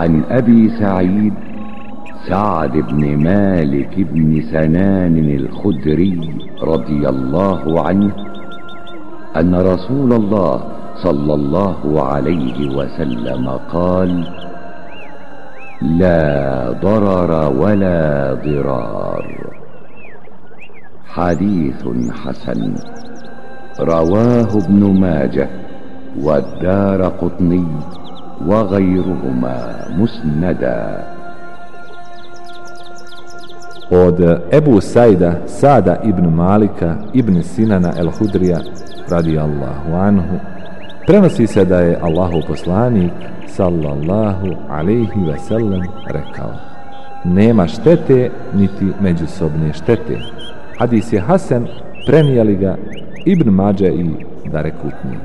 عن أبي سعيد سعد بن مالك بن سنان الخدري رضي الله عنه أن رسول الله صلى الله عليه وسلم قال لا ضرر ولا ضرار حديث حسن. رواه ابن ماجه والدار قطني. وغيرهما مسندا od Ebu Sajda Sada ibn Malika ibn Sinana el Hudrija radijallahu anhu prenosi se da je Allahu poslanik sallallahu alaihi ve sellem rekao nema štete niti međusobne štete hadis je Hasan prenijeli ga Ibn Mađe i Darekutni